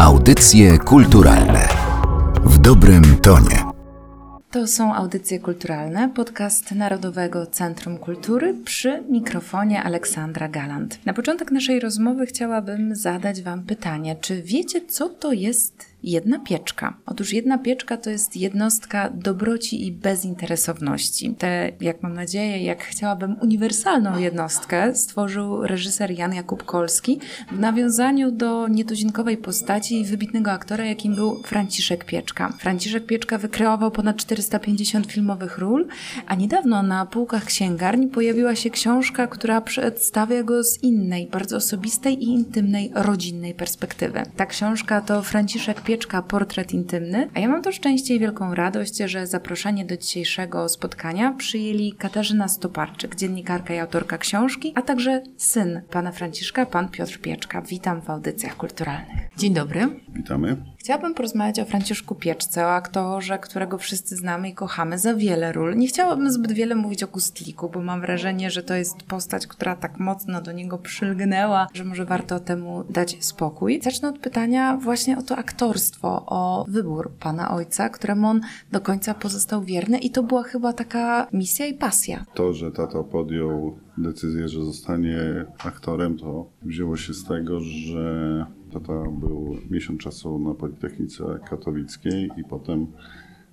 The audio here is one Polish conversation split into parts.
Audycje kulturalne w dobrym tonie. To są audycje kulturalne, podcast Narodowego Centrum Kultury przy mikrofonie Aleksandra Galant. Na początek naszej rozmowy chciałabym zadać Wam pytanie, czy wiecie, co to jest jedna pieczka. Otóż jedna pieczka to jest jednostka dobroci i bezinteresowności. Te, jak mam nadzieję, jak chciałabym, uniwersalną jednostkę stworzył reżyser Jan Jakub Kolski w nawiązaniu do nietuzinkowej postaci wybitnego aktora, jakim był Franciszek Pieczka. Franciszek Pieczka wykreował ponad 450 filmowych ról, a niedawno na półkach księgarni pojawiła się książka, która przedstawia go z innej, bardzo osobistej i intymnej, rodzinnej perspektywy. Ta książka to Franciszek Pieczka Portret Intymny, a ja mam to szczęście i wielką radość, że zaproszenie do dzisiejszego spotkania przyjęli Katarzyna Stoparczyk, dziennikarka i autorka książki, a także syn pana Franciszka, pan Piotr Pieczka. Witam w audycjach kulturalnych. Dzień dobry. Witamy. Chciałabym porozmawiać o Franciszku Pieczce, o aktorze, którego wszyscy znamy i kochamy za wiele ról. Nie chciałabym zbyt wiele mówić o Gustliku, bo mam wrażenie, że to jest postać, która tak mocno do niego przylgnęła, że może warto temu dać spokój. Zacznę od pytania właśnie o to aktorstwo, o wybór pana ojca, któremu on do końca pozostał wierny i to była chyba taka misja i pasja. To, że tato podjął decyzję, że zostanie aktorem, to wzięło się z tego, że tata był miesiąc czasu na Politechnice Katowickiej i potem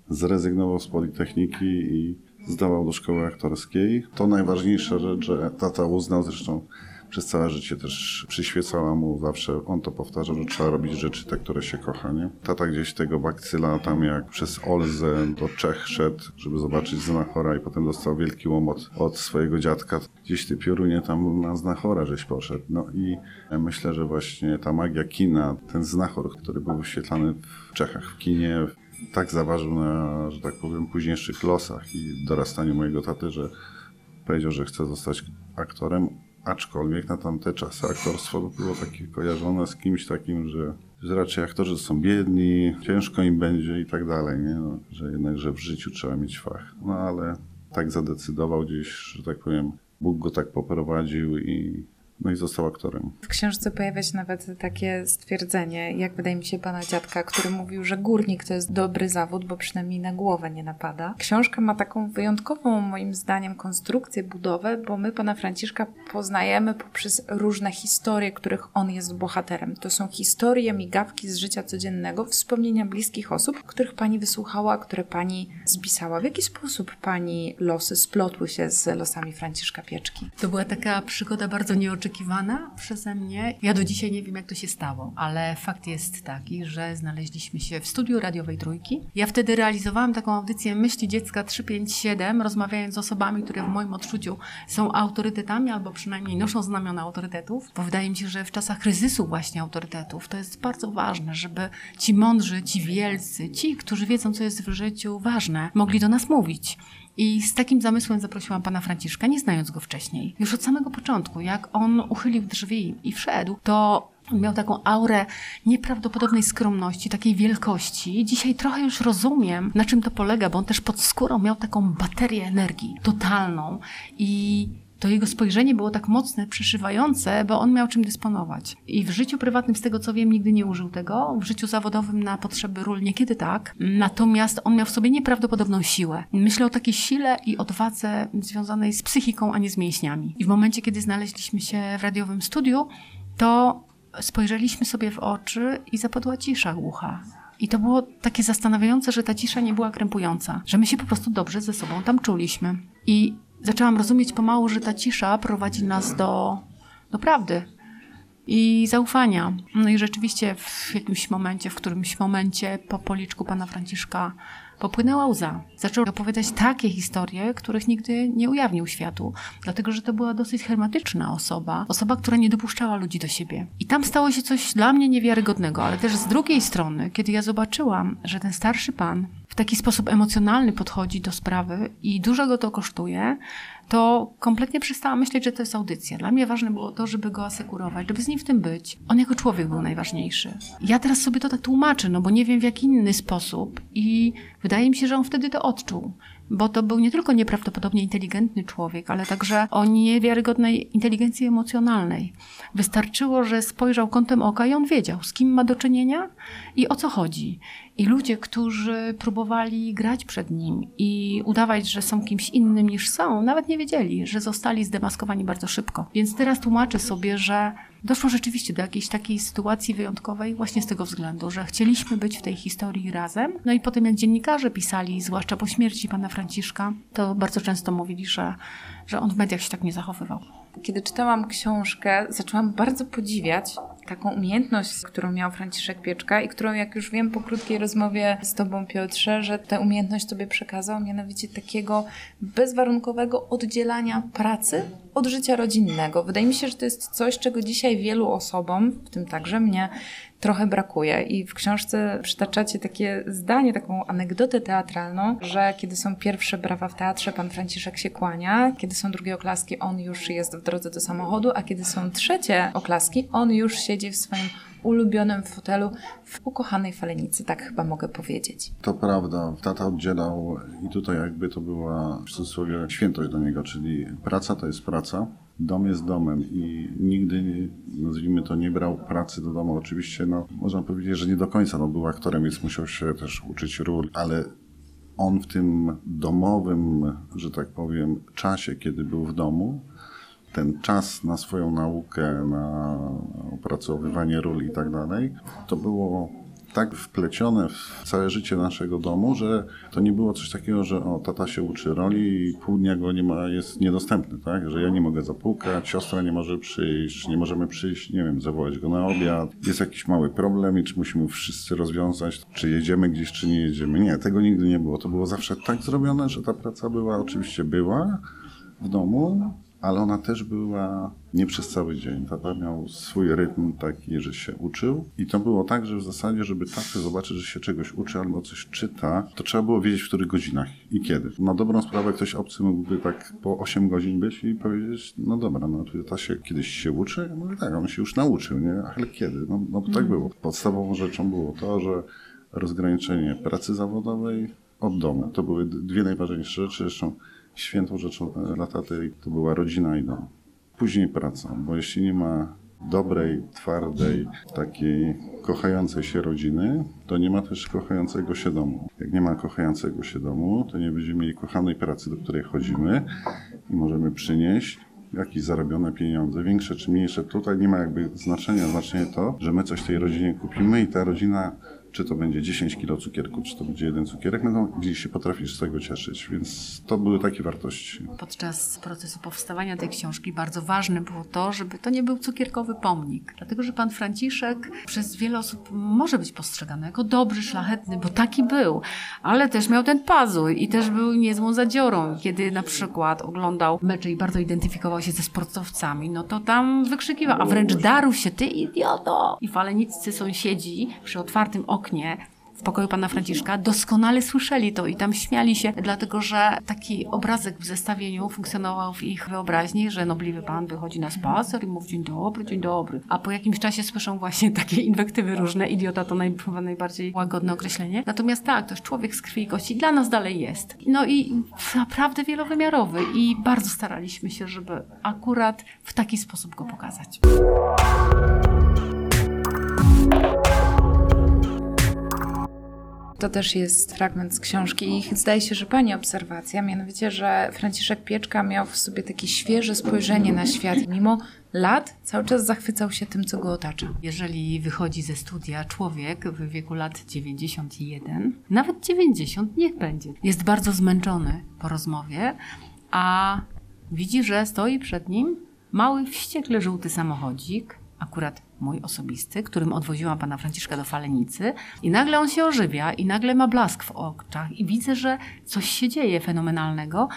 zrezygnował z Politechniki i zdawał do szkoły aktorskiej. To najważniejsza rzecz, że tata uznał zresztą przez całe życie też przyświecała mu zawsze, on to powtarzał, że trzeba robić rzeczy te, które się kocha, nie? Tata gdzieś tego bakcyla tam jak przez Olzę do Czech szedł, żeby zobaczyć Znachora i potem dostał wielki łomot od swojego dziadka. Gdzieś ty piorunie tam na Znachora żeś poszedł. No i myślę, że właśnie ta magia kina, ten Znachor, który był wyświetlany w Czechach w kinie, tak zaważył na, że tak powiem, późniejszych losach i dorastaniu mojego taty, że powiedział, że chce zostać aktorem, aczkolwiek na tamte czasy aktorstwo było takie kojarzone z kimś takim, że, raczej aktorzy są biedni, ciężko im będzie i tak dalej, nie? No, że jednakże w życiu trzeba mieć fach. No ale tak zadecydował gdzieś, że tak powiem, Bóg go tak poprowadził i no i został aktorem. W książce pojawia się nawet takie stwierdzenie, jak wydaje mi się pana dziadka, który mówił, że górnik to jest dobry zawód, bo przynajmniej na głowę nie napada. Książka ma taką wyjątkową, moim zdaniem, konstrukcję, budowę, bo my pana Franciszka poznajemy poprzez różne historie, których on jest bohaterem. To są historie, migawki z życia codziennego, wspomnienia bliskich osób, których pani wysłuchała, które pani zpisała. W jaki sposób pani losy splotły się z losami Franciszka Pieczki? To była taka przygoda bardzo nieoczekiwana oczekiwana przeze mnie. Ja do dzisiaj nie wiem, jak to się stało, ale fakt jest taki, że znaleźliśmy się w studiu radiowej Trójki. Ja wtedy realizowałam taką audycję Myśli Dziecka 357, rozmawiając z osobami, które w moim odczuciu są autorytetami, albo przynajmniej noszą znamiona autorytetów, bo wydaje mi się, że w czasach kryzysu właśnie autorytetów to jest bardzo ważne, żeby ci mądrzy, ci wielcy, ci, którzy wiedzą, co jest w życiu ważne, mogli do nas mówić. I z takim zamysłem zaprosiłam pana Franciszka, nie znając go wcześniej. Już od samego początku, jak on uchylił drzwi i wszedł, to miał taką aurę nieprawdopodobnej skromności, takiej wielkości. Dzisiaj trochę już rozumiem, na czym to polega, bo on też pod skórą miał taką baterię energii totalną i to jego spojrzenie było tak mocne, przeszywające, bo on miał czym dysponować. I w życiu prywatnym, z tego co wiem, nigdy nie użył tego. W życiu zawodowym na potrzeby ról niekiedy tak. Natomiast on miał w sobie nieprawdopodobną siłę. Myślę o takiej sile i odwadze związanej z psychiką, a nie z mięśniami. I w momencie, kiedy znaleźliśmy się w radiowym studiu, to spojrzeliśmy sobie w oczy i zapadła cisza głucha. I to było takie zastanawiające, że ta cisza nie była krępująca, że my się po prostu dobrze ze sobą tam czuliśmy. I zaczęłam rozumieć pomału, że ta cisza prowadzi nas do, do prawdy i zaufania. No i rzeczywiście w jakimś momencie, w którymś momencie po policzku pana Franciszka popłynęła łza. Zaczął opowiadać takie historie, których nigdy nie ujawnił światu, dlatego że to była dosyć hermetyczna osoba, osoba, która nie dopuszczała ludzi do siebie. I tam stało się coś dla mnie niewiarygodnego, ale też z drugiej strony, kiedy ja zobaczyłam, że ten starszy pan taki sposób emocjonalny podchodzi do sprawy i dużo go to kosztuje, to kompletnie przestałam myśleć, że to jest audycja. Dla mnie ważne było to, żeby go asekurować, żeby z nim w tym być. On jako człowiek był najważniejszy. Ja teraz sobie to tak tłumaczę, no bo nie wiem w jaki inny sposób i wydaje mi się, że on wtedy to odczuł bo to był nie tylko nieprawdopodobnie inteligentny człowiek, ale także o niewiarygodnej inteligencji emocjonalnej. Wystarczyło, że spojrzał kątem oka i on wiedział, z kim ma do czynienia i o co chodzi. I ludzie, którzy próbowali grać przed nim i udawać, że są kimś innym niż są, nawet nie wiedzieli, że zostali zdemaskowani bardzo szybko. Więc teraz tłumaczę sobie, że doszło rzeczywiście do jakiejś takiej sytuacji wyjątkowej właśnie z tego względu, że chcieliśmy być w tej historii razem. No i potem jak dziennikarze pisali, zwłaszcza po śmierci pana Franciszka, to bardzo często mówili, że, że on w mediach się tak nie zachowywał. Kiedy czytałam książkę, zaczęłam bardzo podziwiać taką umiejętność, którą miał Franciszek Pieczka i którą, jak już wiem po krótkiej rozmowie z Tobą, Piotrze, że tę umiejętność Tobie przekazał, mianowicie takiego bezwarunkowego oddzielania pracy od życia rodzinnego. Wydaje mi się, że to jest coś, czego dzisiaj wielu osobom, w tym także mnie, trochę brakuje. I w książce przytaczacie takie zdanie, taką anegdotę teatralną, że kiedy są pierwsze brawa w teatrze, pan Franciszek się kłania, kiedy są drugie oklaski, on już jest w drodze do samochodu, a kiedy są trzecie oklaski, on już siedzi w swoim ulubionym fotelu w ukochanej falenicy, tak chyba mogę powiedzieć. To prawda, tata oddzielał i tutaj jakby to była w cudzysłowie świętość do niego, czyli praca to jest praca, dom jest domem i nigdy, nazwijmy to, nie brał pracy do domu. Oczywiście, no, można powiedzieć, że nie do końca, no, był aktorem, więc musiał się też uczyć ról, ale on w tym domowym, że tak powiem, czasie, kiedy był w domu, ten czas na swoją naukę, na opracowywanie ról i tak dalej, to było tak wplecione w całe życie naszego domu, że to nie było coś takiego, że o, tata się uczy roli i pół dnia go nie ma, jest niedostępny, tak? Że ja nie mogę zapukać, siostra nie może przyjść, nie możemy przyjść, nie wiem, zawołać go na obiad. Jest jakiś mały problem i czy musimy wszyscy rozwiązać, czy jedziemy gdzieś, czy nie jedziemy. Nie, tego nigdy nie było. To było zawsze tak zrobione, że ta praca była, oczywiście była w domu, ale ona też była nie przez cały dzień. Tata miał swój rytm taki, że się uczył i to było tak, że w zasadzie, żeby tatę zobaczyć, że się czegoś uczy albo coś czyta, to trzeba było wiedzieć w których godzinach i kiedy. Na dobrą sprawę ktoś obcy mógłby tak po 8 godzin być i powiedzieć, no dobra, no to ta się kiedyś się uczy? Ja mówię, tak, on się już nauczył, nie? Ale kiedy? No, no tak mm. było. Podstawową rzeczą było to, że rozgraniczenie pracy zawodowej od domu. To były dwie najważniejsze rzeczy. Zresztą świętą rzeczą dla taty to była rodzina i dom. Później praca, bo jeśli nie ma dobrej, twardej, takiej kochającej się rodziny, to nie ma też kochającego się domu. Jak nie ma kochającego się domu, to nie będziemy mieli kochanej pracy, do której chodzimy i możemy przynieść jakieś zarobione pieniądze, większe czy mniejsze. Tutaj nie ma jakby znaczenia. Znaczenie to, że my coś tej rodzinie kupimy i ta rodzina czy to będzie 10 kilo cukierku, czy to będzie jeden cukierek, no gdzieś się potrafisz z tego cieszyć, więc to były takie wartości. Podczas procesu powstawania tej książki bardzo ważne było to, żeby to nie był cukierkowy pomnik, dlatego że pan Franciszek przez wiele osób może być postrzegany jako dobry, szlachetny, bo taki był, ale też miał ten pazur i też był niezłą zadziorą. Kiedy na przykład oglądał mecze i bardzo identyfikował się ze sportowcami, no to tam wykrzykiwał, a wręcz darł się, ty idioto! I faleniccy sąsiedzi przy otwartym oknie oknie w pokoju pana Franciszka doskonale słyszeli to i tam śmiali się, dlatego że taki obrazek w zestawieniu funkcjonował w ich wyobraźni, że nobliwy pan wychodzi na spacer i mówi dzień dobry, dzień dobry. A po jakimś czasie słyszą właśnie takie inwektywy różne. Idiota to naj, najbardziej łagodne określenie. Natomiast tak, to jest człowiek z krwi i kości. Dla nas dalej jest. No i naprawdę wielowymiarowy i bardzo staraliśmy się, żeby akurat w taki sposób go pokazać. To też jest fragment z książki i zdaje się, że Pani obserwacja, mianowicie, że Franciszek Pieczka miał w sobie takie świeże spojrzenie na świat. Mimo lat cały czas zachwycał się tym, co go otacza. Jeżeli wychodzi ze studia człowiek w wieku lat 91, nawet 90, niech będzie, jest bardzo zmęczony po rozmowie, a widzi, że stoi przed nim mały, wściekle żółty samochodzik, akurat mój osobisty, którym odwoziłam pana Franciszka do Falenicy i nagle on się ożywia i nagle ma blask w oczach i widzę, że coś się dzieje fenomenalnego.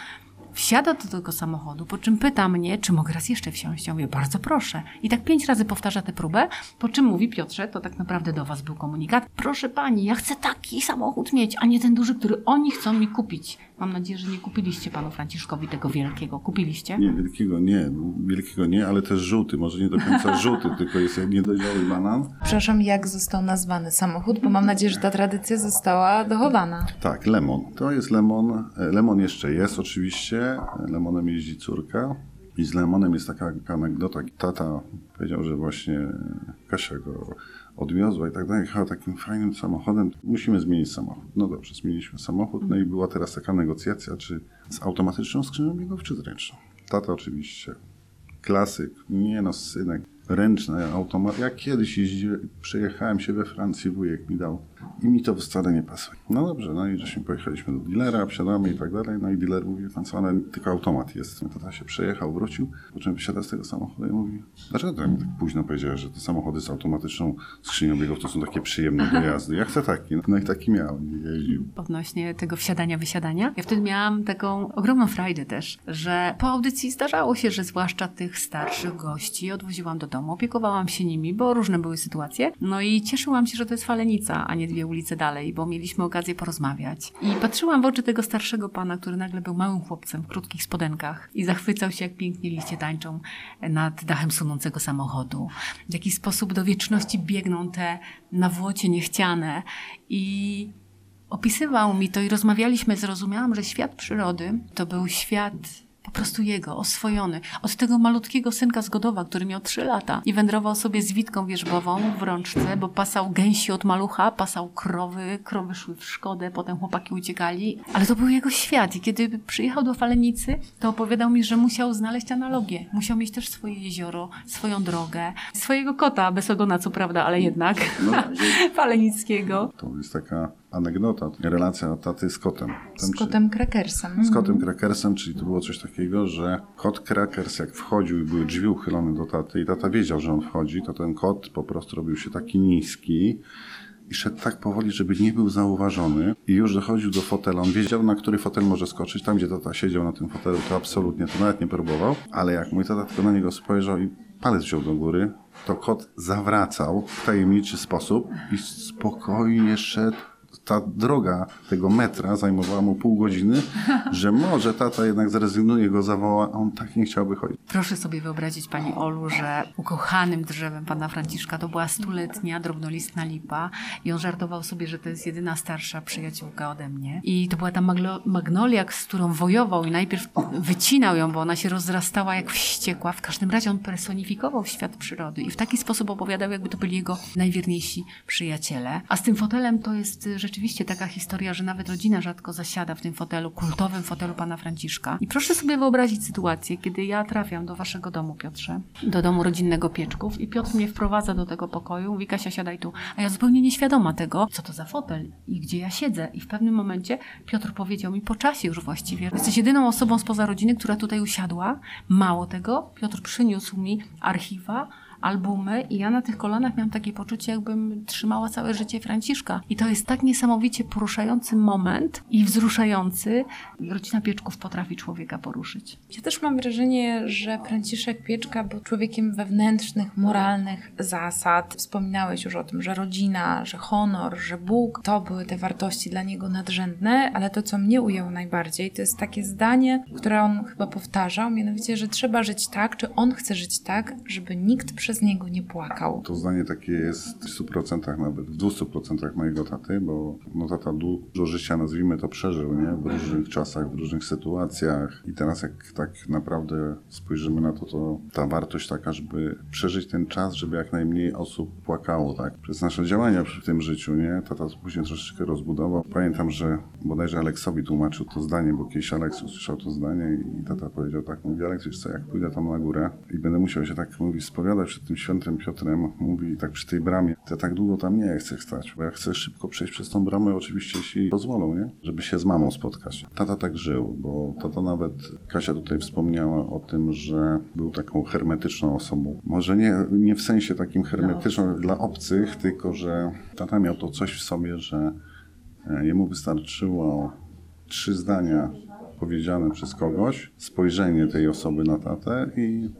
Wsiada do tego samochodu, po czym pyta mnie, czy mogę raz jeszcze wsiąść. Ja mówię, bardzo proszę. I tak pięć razy powtarza tę próbę, po czym mówi, Piotrze, to tak naprawdę do was był komunikat. Proszę pani, ja chcę taki samochód mieć, a nie ten duży, który oni chcą mi kupić Mam nadzieję, że nie kupiliście panu Franciszkowi tego wielkiego. Kupiliście? Nie, wielkiego nie, wielkiego nie, ale też żółty, może nie do końca żółty, tylko jest niedojrzały banan. Przepraszam, jak został nazwany samochód, bo mam nadzieję, że ta tradycja została dochowana. Tak, lemon. To jest lemon. E, Lemon jeszcze jest oczywiście. Lemonem jeździ córka. I z Lemonem jest taka anegdota. Tata powiedział, że właśnie Kasia go odwiozła i tak dalej. Jechała takim fajnym samochodem. Musimy zmienić samochód. No dobrze, zmieniliśmy samochód. No i była teraz taka negocjacja, czy z automatyczną skrzynią biegów, czy z ręczną. Tata oczywiście. Klasyk. Nie no, synek. Ręczny automat. Jak kiedyś jeździłem, przejechałem się we Francji, wujek mi dał i mi to wcale nie pasuje. No dobrze, no i żeśmy pojechaliśmy do dealera, wsiadamy i tak dalej, no i dealer mówi, pan co, ale tylko automat jest. Tata się przejechał, wrócił, po czym wysiada z tego samochodu i mówi, dlaczego ty mi tak późno powiedziałeś, że te samochody z automatyczną skrzynią biegów to są takie przyjemne do jazdy. Ja chcę taki. No i taki miałem, jeździł. odnośnie tego wsiadania, wysiadania. Ja wtedy miałam taką ogromną frajdę też, że po audycji zdarzało się, że zwłaszcza tych starszych gości odwoziłam do domu, opiekowałam się nimi, bo różne były sytuacje. No i cieszyłam się, że to jest Falenica, a nie dwie ulice dalej, bo mieliśmy okazję porozmawiać. I patrzyłam w oczy tego starszego pana, który nagle był małym chłopcem w krótkich spodenkach i zachwycał się, jak pięknie liście tańczą nad dachem sunącego samochodu. W jaki sposób do wieczności biegną te nawłocie niechciane i opisywał mi to i rozmawialiśmy, zrozumiałam, że świat przyrody to był świat po prostu jego, oswojony. Od tego malutkiego synka z Godowa, który miał trzy lata i wędrował sobie z witką wierzbową w rączce, bo pasał gęsi od malucha, pasał krowy, krowy szły w szkodę, potem chłopaki uciekali, ale to był jego świat i kiedy przyjechał do Falenicy, to opowiadał mi, że musiał znaleźć analogię. Musiał mieć też swoje jezioro, swoją drogę, swojego kota, bez ogona co prawda, ale jednak, No falenickiego. to jest taka anegdota, relacja taty z kotem. Z Tam, czy- kotem krakersem. z kotem Krakersem, czyli to było coś takiego, że kot Krakers jak wchodził i były drzwi uchylone do taty i tata wiedział, że on wchodzi, to ten kot po prostu robił się taki niski i szedł tak powoli, żeby nie był zauważony i już dochodził do fotela. On wiedział, na który fotel może skoczyć. Tam, gdzie tata siedział na tym fotelu, to absolutnie to nawet nie próbował, ale jak mój tata tylko na niego spojrzał i palec wziął do góry, to kot zawracał w tajemniczy sposób i spokojnie szedł ta droga tego metra zajmowała mu pół godziny, że może tata jednak zrezygnuje, go zawoła, a on tak nie chciał wychodzić. Proszę sobie wyobrazić, Pani Olu, że ukochanym drzewem Pana Franciszka to była stuletnia drobnolistna lipa i on żartował sobie, że to jest jedyna starsza przyjaciółka ode mnie. I to była ta magnolia, z którą wojował i najpierw wycinał ją, bo ona się rozrastała jak wściekła. W każdym razie on personifikował świat przyrody i w taki sposób opowiadał, jakby to byli jego najwierniejsi przyjaciele. A z tym fotelem to jest y, rzeczywiście taka historia, że nawet rodzina rzadko zasiada w tym fotelu, kultowym fotelu Pana Franciszka. I proszę sobie wyobrazić sytuację, kiedy ja trafiam do Waszego domu, Piotrze, do domu rodzinnego Pieczków i Piotr mnie wprowadza do tego pokoju, mówi Kasia siadaj tu, a ja zupełnie nieświadoma tego, co to za fotel i gdzie ja siedzę. I w pewnym momencie Piotr powiedział mi po czasie już właściwie, jesteś jedyną osobą spoza rodziny, która tutaj usiadła. Mało tego, Piotr przyniósł mi archiwa, albumy i ja na tych kolanach miałam takie poczucie, jakbym trzymała całe życie Franciszka. I to jest tak niesamowicie poruszający moment i wzruszający. Rodzina Pieczków potrafi człowieka poruszyć. Ja też mam wrażenie, że Franciszek Pieczka był człowiekiem wewnętrznych, moralnych zasad. Wspominałeś już o tym, że rodzina, że honor, że Bóg to były te wartości dla niego nadrzędne, ale to, co mnie ujęło najbardziej, to jest takie zdanie, które on chyba powtarzał, mianowicie, że trzeba żyć tak, czy on chce żyć tak, żeby nikt przez niego nie płakał. To zdanie takie jest w 100% nawet, w 200% mojego taty, bo no, tata dużo życia, nazwijmy to, przeżył, nie? W różnych czasach, w różnych sytuacjach i teraz jak tak naprawdę spojrzymy na to, to ta wartość taka, żeby przeżyć ten czas, żeby jak najmniej osób płakało, tak? Przez nasze działania w tym życiu, nie? Tata później troszeczkę rozbudował. Pamiętam, że bodajże Aleksowi tłumaczył to zdanie, bo kiedyś Aleks usłyszał to zdanie i tata powiedział tak, mówi Aleks, wiesz co, jak pójdę tam na górę i będę musiał się tak, mówi, spowiadać przed tym świętym Piotrem, mówi tak przy tej bramie, ja tak długo tam nie chcę stać, bo ja chcę szybko przejść przez tą bramę, oczywiście jeśli pozwolą, nie? Żeby się z mamą spotkać. Tata tak żył, bo tata nawet, Kasia tutaj wspomniała o tym, że był taką hermetyczną osobą. Może nie, nie w sensie takim hermetycznym dla obcych, tylko że tata miał to coś w sobie, że e, jemu wystarczyło trzy zdania powiedziane przez kogoś, spojrzenie tej osoby na tatę i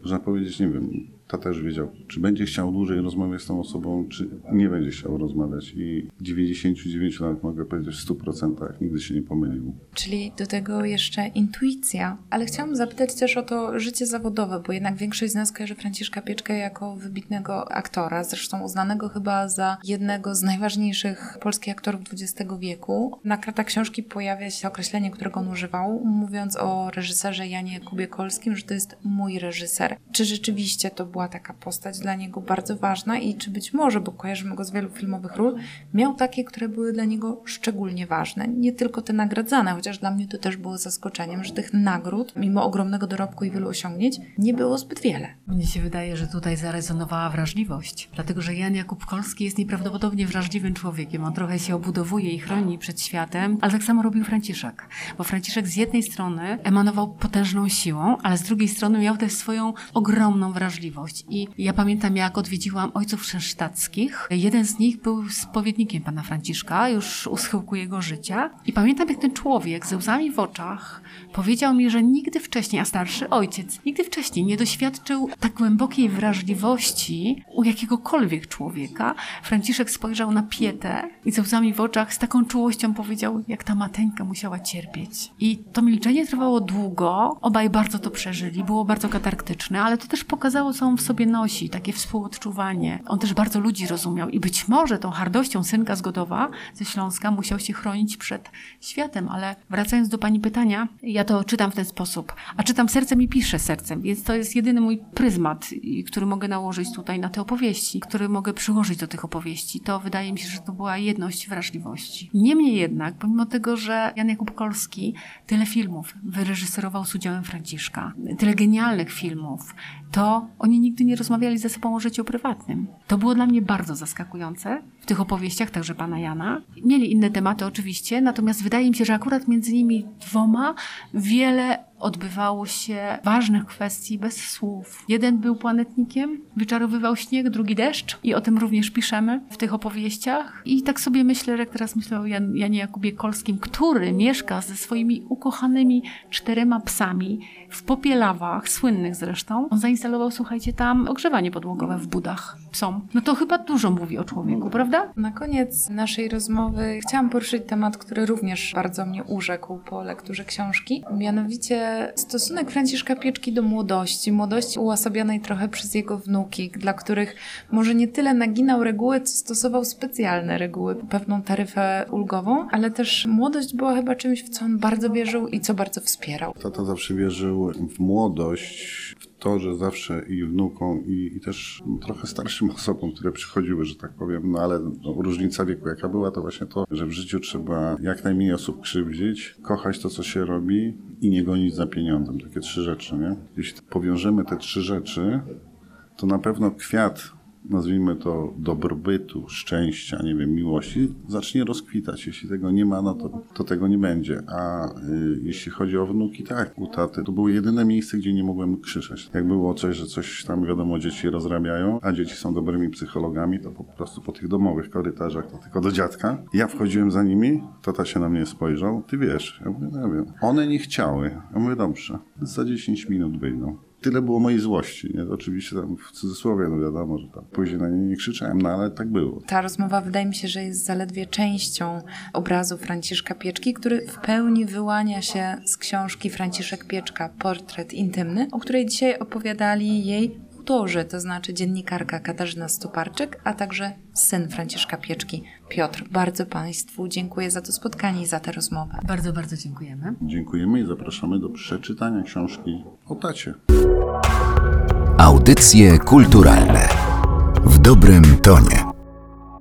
można powiedzieć, nie wiem, tata już wiedział, czy będzie chciał dłużej rozmawiać z tą osobą, czy nie będzie chciał rozmawiać. I 99 lat mogę powiedzieć w 100% nigdy się nie pomylił. Czyli do tego jeszcze intuicja. Ale chciałam zapytać też o to życie zawodowe, bo jednak większość z nas kojarzy Franciszka Pieczkę jako wybitnego aktora, zresztą uznanego chyba za jednego z najważniejszych polskich aktorów XX wieku. Na kartach książki pojawia się określenie, którego on używał, mówiąc o reżyserze Janie Kubie Kolskim, że to jest mój reżyser. Czy rzeczywiście to była taka postać dla niego bardzo ważna i czy być może, bo kojarzymy go z wielu filmowych ról, miał takie, które były dla niego szczególnie ważne. Nie tylko te nagradzane, chociaż dla mnie to też było zaskoczeniem, że tych nagród, mimo ogromnego dorobku i wielu osiągnięć, nie było zbyt wiele. Mnie się wydaje, że tutaj zarezonowała wrażliwość, dlatego że Jan Jakub Kolski jest nieprawdopodobnie wrażliwym człowiekiem. On trochę się obudowuje i chroni przed światem, ale tak samo robił Franciszek. Bo Franciszek z jednej strony emanował potężną siłą, ale z drugiej strony miał też swoją ogromną wrażliwość. I ja pamiętam, jak odwiedziłam ojców szensztackich. Jeden z nich był spowiednikiem pana Franciszka, już u schyłku jego życia. I pamiętam, jak ten człowiek ze łzami w oczach powiedział mi, że nigdy wcześniej, a starszy ojciec, nigdy wcześniej nie doświadczył tak głębokiej wrażliwości u jakiegokolwiek człowieka. Franciszek spojrzał na Pietę i ze łzami w oczach z taką czułością powiedział, jak ta mateńka musiała cierpieć. I to milczenie trwało długo, obaj bardzo to przeżyli, było bardzo katarktyczne, ale to też pokazało, on sobie nosi, takie współodczuwanie. On też bardzo ludzi rozumiał i być może tą hardością synka z Godowa ze Śląska musiał się chronić przed światem, ale wracając do pani pytania, ja to czytam w ten sposób, a czytam sercem i piszę sercem, więc to jest jedyny mój pryzmat, który mogę nałożyć tutaj na te opowieści, który mogę przyłożyć do tych opowieści. To wydaje mi się, że to była jedność wrażliwości. Niemniej jednak, pomimo tego, że Jan Jakub Kolski tyle filmów wyreżyserował z udziałem Franciszka, tyle genialnych filmów, to oni nigdy nie rozmawiali ze sobą o życiu prywatnym. To było dla mnie bardzo zaskakujące w tych opowieściach, także pana Jana. Mieli inne tematy oczywiście, natomiast wydaje mi się, że akurat między nimi dwoma wiele odbywało się ważnych kwestii bez słów. Jeden był planetnikiem, wyczarowywał śnieg, drugi deszcz i o tym również piszemy w tych opowieściach. I tak sobie myślę, że jak teraz myślę o Jan, Janie Jakubie Kolskim, który mieszka ze swoimi ukochanymi czterema psami w Popielawach, słynnych zresztą. On zainstalował, słuchajcie, tam ogrzewanie podłogowe w budach psom. No to chyba dużo mówi o człowieku, prawda? Na koniec naszej rozmowy chciałam poruszyć temat, który również bardzo mnie urzekł po lekturze książki. Mianowicie stosunek Franciszka Pieczki do młodości. Młodości uosobionej trochę przez jego wnuki, dla których może nie tyle naginał reguły, co stosował specjalne reguły, pewną taryfę ulgową, ale też młodość była chyba czymś, w co on bardzo wierzył i co bardzo wspierał. Tata zawsze wierzył w młodość, to, że zawsze i wnukom, i, i też trochę starszym osobom, które przychodziły, że tak powiem, no ale no, różnica wieku jaka była, to właśnie to, że w życiu trzeba jak najmniej osób krzywdzić, kochać to, co się robi i nie gonić za pieniądzem. Takie trzy rzeczy, nie? Jeśli powiążemy te trzy rzeczy, to na pewno kwiat nazwijmy to dobrobytu, szczęścia, nie wiem, miłości, zacznie rozkwitać. Jeśli tego nie ma, no to, to tego nie będzie. A y, jeśli chodzi o wnuki, tak, u taty, to było jedyne miejsce, gdzie nie mogłem krzyczeć. Jak było coś, że coś tam, wiadomo, dzieci rozrabiają, a dzieci są dobrymi psychologami, to po prostu po tych domowych korytarzach, to tylko do dziadka. Ja wchodziłem za nimi, tata się na mnie spojrzał, ty wiesz, ja mówię, ja wiem. One nie chciały. Ja mówię, dobrze, za 10 minut wyjdą. Tyle było mojej złości, nie? Oczywiście tam w cudzysłowie, no wiadomo, że tam później na nie nie krzyczałem, no ale tak było. Ta rozmowa wydaje mi się, że jest zaledwie częścią obrazu Franciszka Pieczki, który w pełni wyłania się z książki Franciszek Pieczka Portret intymny, o której dzisiaj opowiadali jej autorzy, to znaczy dziennikarka Katarzyna Stuparczyk, a także syn Franciszka Pieczki, Piotr. Bardzo Państwu dziękuję za to spotkanie i za tę rozmowę. Bardzo, bardzo dziękujemy. Dziękujemy i zapraszamy do przeczytania książki o tacie. Audycje kulturalne w dobrym tonie.